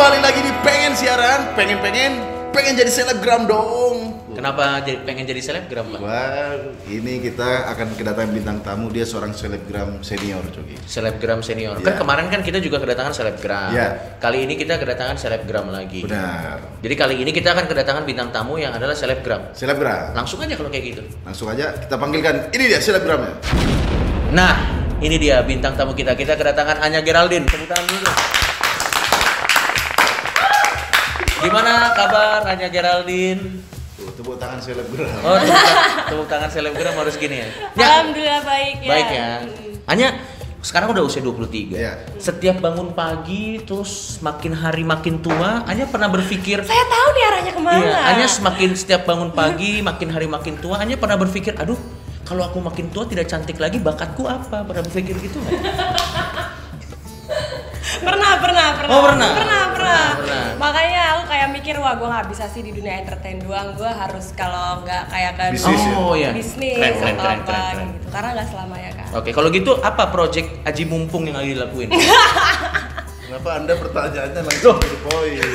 Kembali lagi di pengen siaran, pengen-pengen, pengen jadi selebgram dong. Kenapa jadi pengen jadi selebgram, Pak? Wah, ini kita akan kedatangan bintang tamu. Dia seorang selebgram senior, Coki. Selebgram senior. Iya. Kan kemarin kan kita juga kedatangan selebgram. Iya. Kali ini kita kedatangan selebgram lagi. Benar. Jadi kali ini kita akan kedatangan bintang tamu yang adalah selebgram. Selebgram. Langsung aja kalau kayak gitu. Langsung aja kita panggilkan. Ini dia selebgramnya. Nah, ini dia bintang tamu kita. Kita kedatangan Anya Geraldine. Tepuk tangan dulu. Gimana kabar Anya Geraldine? Tuh, tepuk tangan selebgram. Oh, tepuk, tangan- tepuk tangan selebgram harus gini ya. Ya, Alhamdulillah baik ya. Baik ya. Hanya sekarang udah usia 23. Iya. Setiap bangun pagi terus makin hari makin tua, Anya pernah berpikir Saya tahu nih arahnya ke mana. Iya, Anya semakin setiap bangun pagi makin hari makin tua, Anya pernah berpikir, aduh, kalau aku makin tua tidak cantik lagi, bakatku apa? Pernah berpikir gitu nggak? pernah, pernah, pernah. Oh, pernah? Pernah, pernah. Makanya aku kayak mikir, wah gue nggak bisa sih di dunia entertain doang. Gue harus kalau nggak kayak ke Bisnis ya? Oh iya. bisnis Keren, keren, atau keren, apa keren, keren. gitu. Karena nggak selamanya kan. Oke, kalau gitu apa project Aji Mumpung yang lagi dilakuin? Kenapa Anda pertanyaannya langsung ke poin?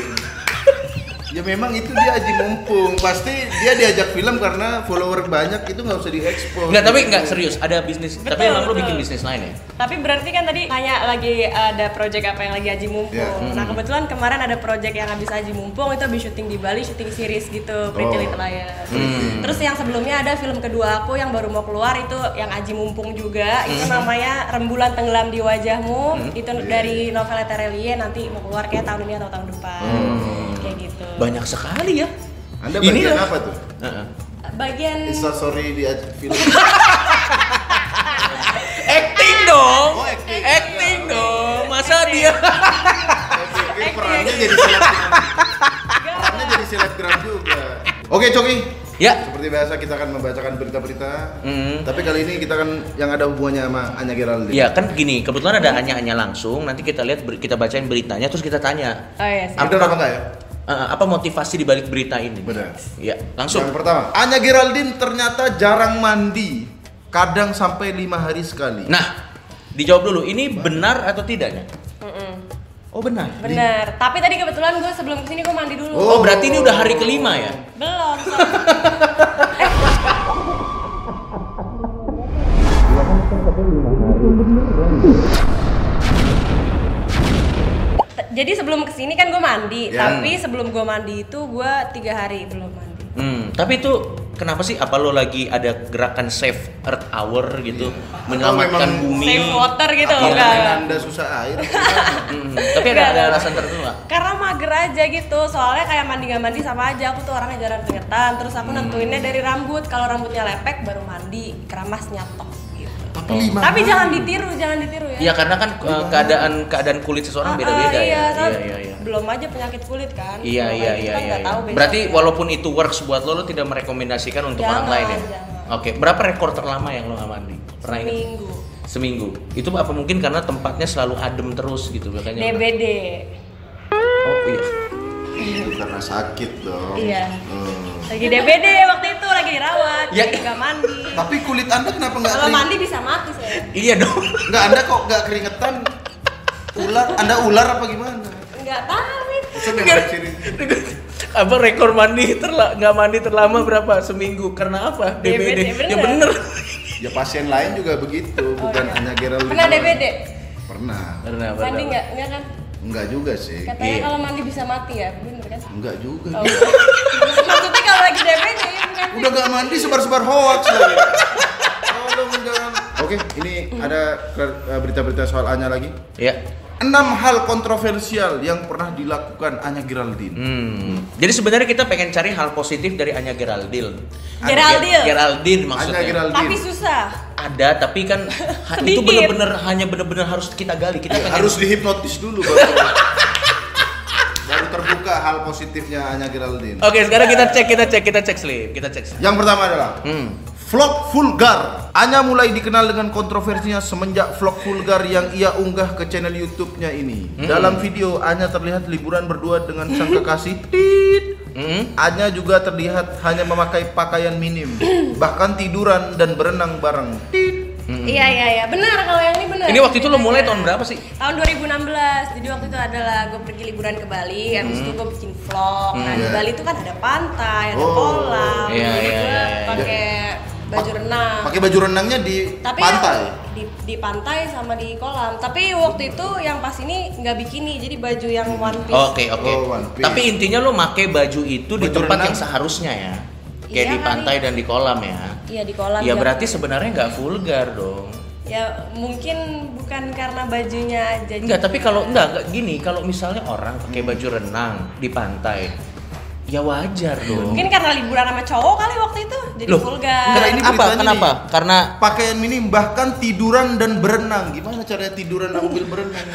Ya memang itu dia aji mumpung. Pasti dia diajak film karena follower banyak itu nggak usah diekspos. Enggak, tapi enggak serius, ada bisnis. tapi Betul, emang lo bikin bisnis lain ya? Tapi berarti kan tadi nanya lagi ada project apa yang lagi Aji Mumpung. Ya. Nah kebetulan kemarin ada project yang habis Aji Mumpung itu habis syuting di Bali, syuting series gitu, Pretty Oh. Little Liars. Hmm. Terus yang sebelumnya ada film kedua aku yang baru mau keluar itu yang Aji Mumpung juga. Itu Hmm. namanya Rembulan Tenggelam di Wajahmu. Itu dari novel Terelie nanti mau keluar kayak tahun ini atau tahun depan. Kayak gitu. Banyak sekali ya. Anda Ini bagian lah. apa tuh? Heeh. Bagian Insta story di film. Acting dong. Oh, acting. Acting dong. Masa dia Oke, perannya jadi selebgram. perannya jadi selebgram juga. Oke, Coki. Ya. Seperti biasa kita akan membacakan berita-berita. Hmm. Tapi kali ini kita kan yang ada hubungannya sama Anya Geraldine. Ya kan gini, kebetulan ada Anya-Anya langsung. Nanti kita lihat kita bacain beritanya terus kita tanya. Oh iya sih. Bener apa enggak ya? Eh, apa motivasi di balik berita ini? Benar. Ya, langsung. Yang pertama, Anya Geraldine ternyata jarang mandi. Kadang sampai lima hari sekali. Nah, dijawab dulu. Ini benar atau tidaknya? Mm-mm. Oh benar. Bener. Tapi tadi kebetulan gue sebelum ke sini gue mandi dulu. Oh berarti ini udah hari kelima ya? Belum. mandi, yeah. tapi sebelum gue mandi itu gue tiga hari belum mandi. Hmm, tapi itu kenapa sih? Apa lo lagi ada gerakan save Earth Hour gitu, yeah. menyelamatkan bumi? Save water gitu enggak? Anda susah air. Gitu kan? hmm, tapi ada, ada alasan tertentu nggak? Karena mager aja gitu, soalnya kayak mandi nggak mandi sama aja. Aku tuh orangnya jarang keringetan, terus aku hmm. nentuinnya dari rambut. Kalau rambutnya lepek baru mandi, keramas nyatok. 45. Tapi jangan ditiru, jangan ditiru ya. Iya, karena kan uh, keadaan keadaan kulit seseorang ah, beda-beda uh, iya, ya. Iya, iya, iya. Belum aja penyakit kulit kan. Iya, Belum iya, iya, kan iya. iya. Tahu Berarti ya. walaupun itu works buat lo, lo tidak merekomendasikan untuk jangan, orang lain ya. Jangan. Oke, berapa rekor terlama yang lo nggak mandi? Pernah Seminggu. Seminggu. Itu apa mungkin karena tempatnya selalu adem terus gitu makanya. DBD. Oh iya. Itu karena sakit dong. Iya. Hmm. Lagi DBD waktu itu lagi dirawat, Ya. nggak mandi. Tapi kulit Anda kenapa nggak Kalau mandi bisa mati saya. Iya dong. Nggak, Anda kok nggak keringetan? Ular? Anda ular apa gimana? Nggak tahu apa rekor mandi terla nggak mandi terlama berapa seminggu karena apa DBD, DBD, ya bener. Ya pasien lain juga begitu, bukan iya. hanya Geraldine. Pernah. DBD? Pernah. Pernah, Mandi nggak? Nggak kan? Enggak juga sih. Katanya Iya. kalau mandi bisa mati ya, bener kan? Enggak juga. Oh. Maksudnya kalau lagi DBD ya bukan? Udah nggak mandi sebar-sebar hoax lagi. Tolong jangan. Oke, ini ada eh, berita-berita soal Anya lagi. ya Enam hal kontroversial yang pernah dilakukan Anya Geraldine. hmm. jadi sebenarnya kita pengen cari hal positif dari Anya Geraldine Geraldine. Ger- Geraldine maksudnya Anya Geraldine. Tapi susah. ada tapi kan itu bener-bener hanya bener-bener harus kita gali kita pengen Harus dihipnotis dulu baru. baru terbuka hal positifnya Anya Geraldine. oke sekarang kita cek kita cek kita cek slip kita cek slip Yang pertama adalah hmm. vlog vulgar. Anya mulai dikenal dengan kontroversinya semenjak vlog vulgar yang ia unggah ke channel YouTube-nya ini. Dalam video Anya terlihat liburan berdua dengan sang kekasih. Tit. Hmm. Anya juga terlihat hanya memakai pakaian minim, bahkan tiduran dan berenang bareng. Tit. Hmm. Iya iya iya, benar kalau yang ini benar. Ini waktu itu lo mulai tahun berapa sih? Tahun 2016. Jadi waktu itu adalah gue pergi liburan ke Bali, habis itu gue bikin vlog. Nah, di Iya. Bali itu kan ada pantai, ada Oh. kolam. Iya, iya, gue iya, iya. pakai baju renang. Pakai baju renangnya di Tapi pantai. yang di, di pantai sama di kolam. Tapi waktu itu yang pas ini nggak bikini, jadi baju yang one piece. Oke oke. Oh, One Piece. Tapi intinya lo make baju itu di Baju tempat renang. yang seharusnya ya. Kayak Iya di kali. pantai dan di kolam ya. Iya di kolam. Ya yang- berarti sebenarnya nggak vulgar dong. Ya mungkin bukan karena bajunya aja. Enggak, tapi kalau enggak, enggak gini, kalau misalnya orang pakai baju renang di pantai, ya wajar dong. Mungkin karena liburan sama cowok kali waktu itu jadi Loh, vulgar. Enggak, ini apa? Kenapa? nih. Karena Pakaian ini bahkan tiduran dan berenang. Gimana caranya tiduran sambil berenang?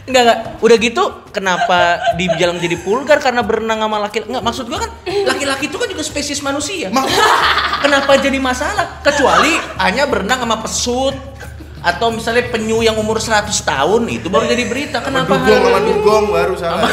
enggak enggak, udah gitu kenapa dibilang jadi vulgar karena berenang sama laki Enggak, maksud gua kan laki-laki itu kan juga spesies manusia. Mak- Kenapa jadi masalah? Kecuali hanya berenang sama pesut atau misalnya penyu yang umur 100 tahun itu baru jadi berita. Sama Kenapa dugong sama dugong baru salah.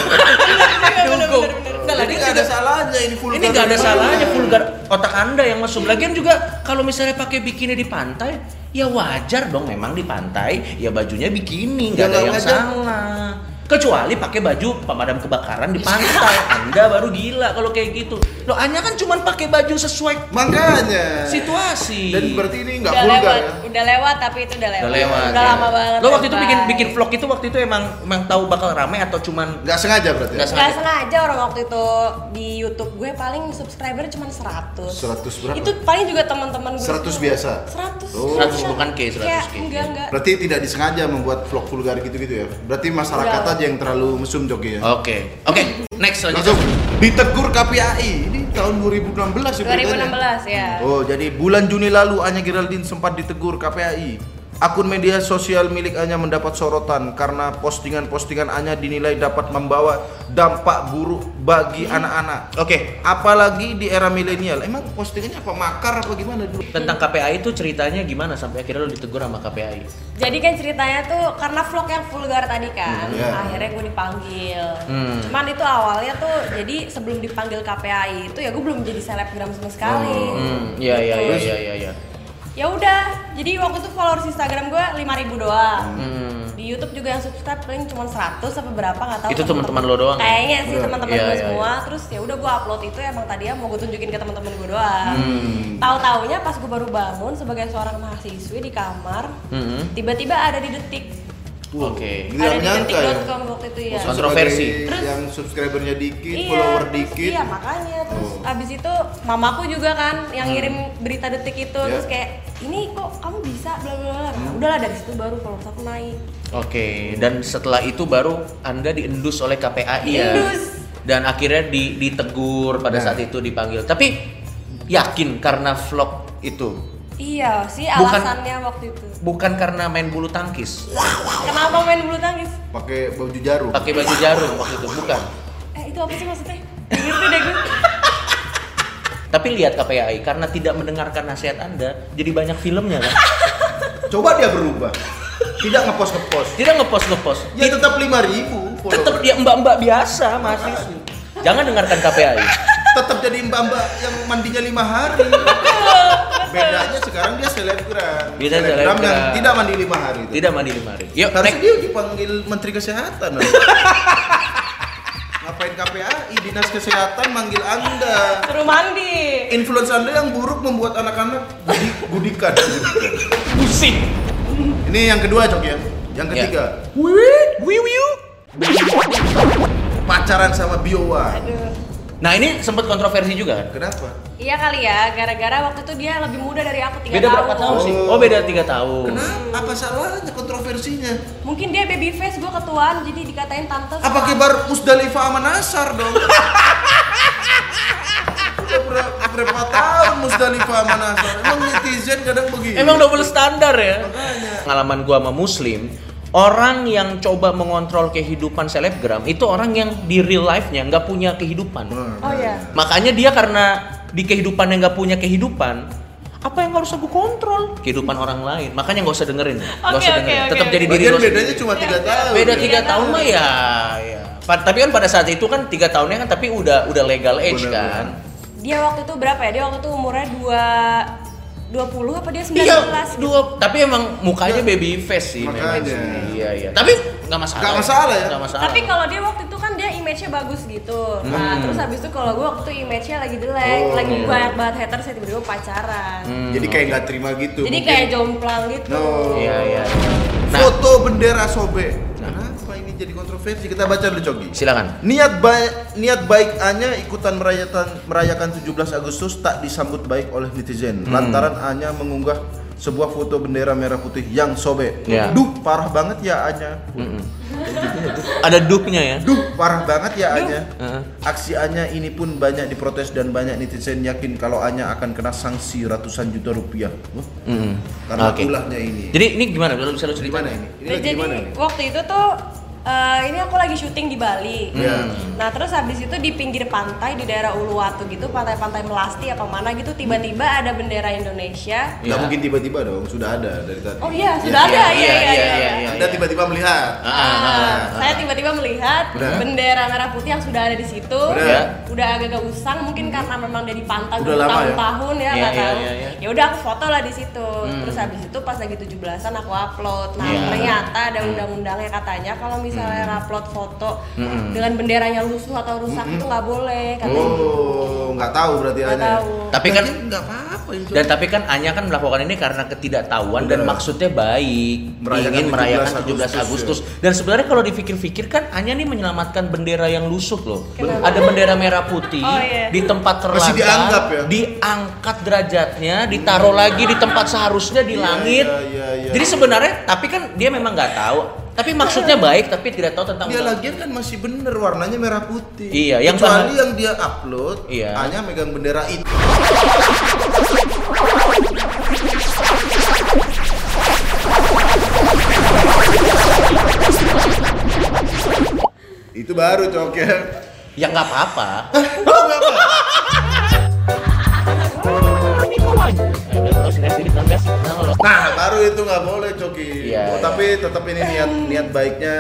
dugong? Enggak lah, Ini nggak ada salahnya ini vulgar. Ini nggak ada salahnya vulgar otak anda yang masuk. Lagian juga kalau misalnya pakai bikini di pantai, ya wajar dong memang di pantai ya bajunya bikini nggak Ya, ada yang salah. Kecuali pakai baju pemadam kebakaran di pantai, anda baru gila kalau kayak gitu. Lo Anya kan cuma pakai baju sesuai Makanya. situasi. Dan berarti ini nggak udah vulgar lewat, ya? udah lewat tapi itu udah lewat. Udah lewat. Udah ya. lama banget. Lo waktu itu bikin bikin vlog itu waktu itu emang emang tahu bakal rame atau cuman Nggak sengaja berarti. Nggak Ya? Gak sengaja orang waktu itu di YouTube gue paling subscriber cuma 100 100 berapa? Itu paling juga teman-teman gue 100 semua. biasa? 100 Oh. 100 bukan K, 100 Kayak, K. Enggak, enggak Berarti tidak disengaja membuat vlog vulgar gitu-gitu ya? Berarti masyarakat. Aja yang terlalu mesum Joki ya? Oke. Oke, next Langsung selanjutnya. ditegur KPAI. Ini tahun 2016 ya beritanya? 2016 ya Oh, jadi bulan Juni lalu Anya Geraldine sempat ditegur KPAI. Akun media sosial milik Anya mendapat sorotan karena postingan-postingan Anya dinilai dapat membawa dampak buruk bagi anak-anak. Oke, apalagi di era milenial. Emang postingannya apa makar apa gimana dulu? Tentang KPI itu ceritanya gimana sampai akhirnya lo ditegur sama KPI? Jadi kan ceritanya tuh karena vlog yang vulgar tadi kan, Hmm, iya. akhirnya gue dipanggil. Hmm. Cuman itu awalnya tuh, jadi sebelum dipanggil KPAI itu ya gue belum jadi selebgram sama sekali. Hmm, iya iya iya iya iya. Ya udah, jadi waktu itu followers Instagram gue 5000 doang. Hmm. Di YouTube juga yang subscribe paling cuma 100 apa berapa nggak tahu. Itu teman-teman lo doang ya? Kayaknya sih Iya. teman-teman Iya, gue iya, semua. Terus ya udah gue upload itu emang tadinya mau gue tunjukin ke teman-teman gue doang. Hmm. Tahu-taunya pas gue baru bangun sebagai seorang mahasiswi di kamar, Hmm. tiba-tiba ada di detik. Oke. Nggak ada di nyangka ya? detik.com waktu itu ya. Kontroversi. Terus- yang subscribernya dikit, Iya, follower terus- dikit. Iya makanya terus Oh. abis itu mamaku juga kan yang ngirim berita detik itu Ya. terus kayak ini kok kamu bisa bla bla bla. Nah, udahlah dari situ baru followers aku naik. Oke, dan setelah itu baru Anda diendus oleh KPAI ya. Dan akhirnya di- ditegur pada Nah. saat itu dipanggil. Tapi yakin karena vlog itu, Iya sih Bukan- alasannya waktu itu. bukan karena main bulu tangkis. Kenapa main bulu tangkis? Pakai baju jarum. Pakai baju jarum waktu itu, bukan. Eh itu apa sih maksudnya? Ngerti deh gue. Tapi lihat KPAI karena tidak mendengarkan nasihat Anda, jadi banyak filmnya kan. Coba dia berubah. Tidak ngepost ngepost. Tidak ngepost ngepost. Ya tetap 5000 follower. Tetap dia mbak-mbak biasa mahasiswi. Jangan dengarkan KPAI. tetap jadi mbak-mbak yang mandinya lima hari. Bedanya sekarang dia selebgram. Dia selebgram yang selebgram. tidak mandi lima hari. itu. Tidak mandi lima hari. Yuk, Harusnya dia dipanggil Menteri Kesehatan. Ngapain KPAI dinas kesehatan manggil anda? Suruh mandi. Influence anda yang buruk membuat anak-anak gudi, gudikan. Pusing. Ini yang kedua cok ya. Yang Ya. ketiga, Wih, wih, wih. pacaran sama Biowa. Aduh. Nah ini sempat kontroversi juga kan? Kenapa? Iya kali ya, gara-gara waktu itu dia lebih muda dari aku tiga Beda tahun. berapa tahun sih? Oh. Oh beda tiga tahun. Kenapa? Apa salahnya kontroversinya? Mungkin dia baby face, gue ketuaan, jadi dikatain tante. Apa kibar Musdalifah sama Nasar dong? Udah berapa, berapa tahun Musdalifah sama Nasar? Emang netizen kadang begini? Emang double standar ya? Pengalaman gua sama muslim, orang yang coba mengontrol kehidupan selebgram itu orang yang di real life-nya nggak punya kehidupan. Oh iya. Makanya dia karena di kehidupannya nggak punya kehidupan, apa yang harus aku kontrol? Kehidupan orang lain. Makanya nggak usah dengerin, nggak Oke, usah dengerin. oke, Tetap oke. jadi diri Bagian lo bedanya sendiri. cuma tiga tahun. Beda ya? tiga tahun mah ya, ya. Tapi kan pada saat itu kan tiga tahunnya kan tapi udah udah legal age Bener, kan. Dia waktu itu berapa ya? Dia waktu itu umurnya dua 20 apa dia 19 Iya, gitu. dua. Tapi emang mukanya baby face sih. memang Makanya. sih. Iya, iya. Tapi nggak masalah. Nggak masalah ya? Nggak masalah. Tapi kalau dia waktu itu kan dia image-nya bagus gitu. Nah, Hmm. terus habis itu kalau gue waktu itu image-nya lagi jelek, Oh. lagi banyak banget haters saya tiba-tiba pacaran. Hmm, Jadi kayak nggak terima gitu. Jadi Mungkin- kayak jomplang gitu. No. Iya, iya. Nah, Foto bendera sobek. Jadi kontroversi? Kita baca dulu Cogi. silakan. Niat baik niat baik Anya ikutan merayakan merayakan 17 Agustus tak disambut baik oleh netizen Hmm. lantaran Anya mengunggah sebuah foto bendera merah putih yang sobek. Ya. Duh, parah banget ya Anya. Mm-mm. Ada duhnya ya. Duh, parah banget ya Anya. Heeh. Aksi Anya ini pun banyak diprotes dan banyak netizen yakin kalau Anya akan kena sanksi ratusan juta rupiah. Mm-mm. karena Oke. ulahnya ini. Jadi ini gimana? Bisa lu cerita? gimana ini? Ini Nah, jadi gimana ini? waktu itu tuh eh, ini aku lagi syuting di Bali. Iya. Nah terus habis itu di pinggir pantai di daerah Uluwatu gitu, pantai-pantai Melasti apa mana gitu, tiba-tiba ada bendera Indonesia. Nggak Iya. mungkin tiba-tiba dong, sudah ada dari tadi. Oh iya, sudah Iya, ada, iya iya, iya iya, iya. iya, iya. Anda tiba-tiba melihat. Ah, ah, ah, Nah, ah. saya tiba-tiba melihat Udah? bendera merah putih yang sudah ada di situ. Udah? Ya. Udah agak-agak usang mungkin karena memang dari pantai Udah lama ya? tahun-tahun ya, Iya, iya, tahu. iya, iya. Ya udah aku foto lah di situ. Hmm. Terus habis itu pas lagi 17-an aku upload. Nah, Iya. ternyata ada undang-undangnya katanya kalau misalnya upload foto Hmm. dengan benderanya lusuh atau rusak itu nggak boleh katanya. Oh, nggak tahu berarti Nggak Anya. tahu. Tapi kan nggak apa-apa dan tapi kan Anya kan melakukan ini karena ketidaktahuan dan Bener. maksudnya baik, Merayakan ingin merayakan 17 17 Agustus. Agustus, Dan sebenarnya kalau dipikir-pikir kan Anya nih menyelamatkan bendera yang lusuh loh. Kenapa? Ada bendera merah putih Oh, iya. di tempat terlarang, Masih dianggap ya? diangkat derajatnya, ditaruh lagi di tempat seharusnya di Iya, langit. iya, iya, iya. Jadi sebenarnya tapi kan dia memang nggak tahu, tapi maksudnya baik tapi tidak tahu tentang Dia lagian kan masih bener warnanya merah putih. Iya, yang kecuali bahan- yang dia upload, Iya. hanya megang bendera itu. itu baru cok ya. Ya nggak apa-apa. Oh, apa. Nah, baru itu nggak boleh coki. Iya, Oh, iya. tapi tetap ini niat niat baiknya.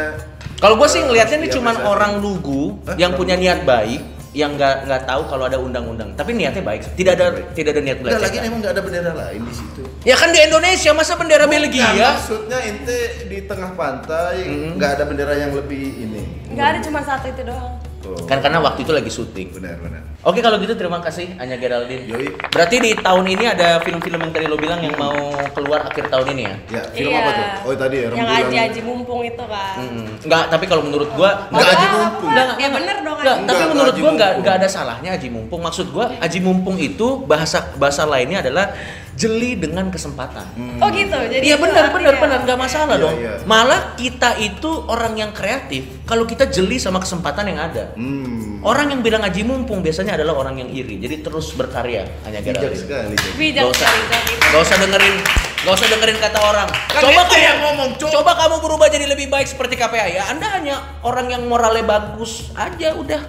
Kalau gue sih ngelihatnya ini Iya, cuman bisa. orang lugu Hah? yang punya niat baik, yang nggak nggak tahu kalau ada undang-undang. Tapi niatnya baik, tidak ada Baik. tidak ada niat Udah lagi belajar. emang nggak ada bendera lain di situ. Ya kan di Indonesia masa bendera Bukan, Belgia? maksudnya ente di tengah pantai Hmm. nggak ada bendera yang lebih ini. Nggak ada cuma satu itu doang. Oh, Kan karena waktu itu lagi syuting. benar benar. Oke kalau gitu terima kasih Anya Geraldine. Yoi. Berarti di tahun ini ada film-film yang tadi lo bilang yang mau keluar akhir tahun ini ya? Ya, film Iya. apa tuh? Oh, tadi ya Yang rembulan. aji-aji mumpung itu kan. Mm-mm. Enggak, tapi kalau menurut gua Nggak Apa? aji mumpung. Enggak, Ya bener dong, Enggak, Aji. tapi Enggak, menurut aji gua enggak enggak ada salahnya aji mumpung. Maksud gua aji mumpung itu bahasa bahasa lainnya adalah jeli dengan kesempatan. Oh gitu. Jadi Iya benar benar artinya. benar nggak masalah Iya, dong. iya. Malah kita itu orang yang kreatif kalau kita jeli sama kesempatan yang ada. Hmm. Orang yang bilang aji mumpung biasanya adalah orang yang iri. Jadi terus berkarya hanya Bijak Geraldine. sekali. Bijak Gak usah, sekali, Jok, itu. gak usah dengerin, gak usah dengerin kata orang. Kan coba kamu yang ngomong, Cok. coba kamu berubah jadi lebih baik seperti KPA ya. Anda hanya orang yang moralnya bagus aja udah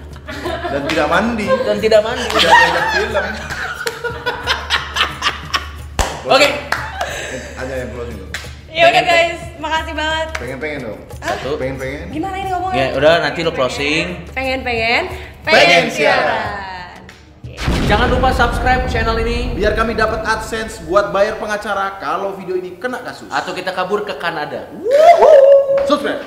Dan tidak mandi. dan tidak mandi. Tidak diajak film. Oke, Hanya yang closing dong. Ya udah guys, makasih banget. Pengen-pengen dong. Satu. Pengen-pengen. Gimana ini ngomongnya? Ya, udah, nanti lo closing. Pengen-pengen, Pengen pengen siaran. siaran. jangan lupa subscribe channel ini Biar kami dapat AdSense buat bayar pengacara kalau video ini kena kasus. atau kita kabur ke Kanada. Subscribe.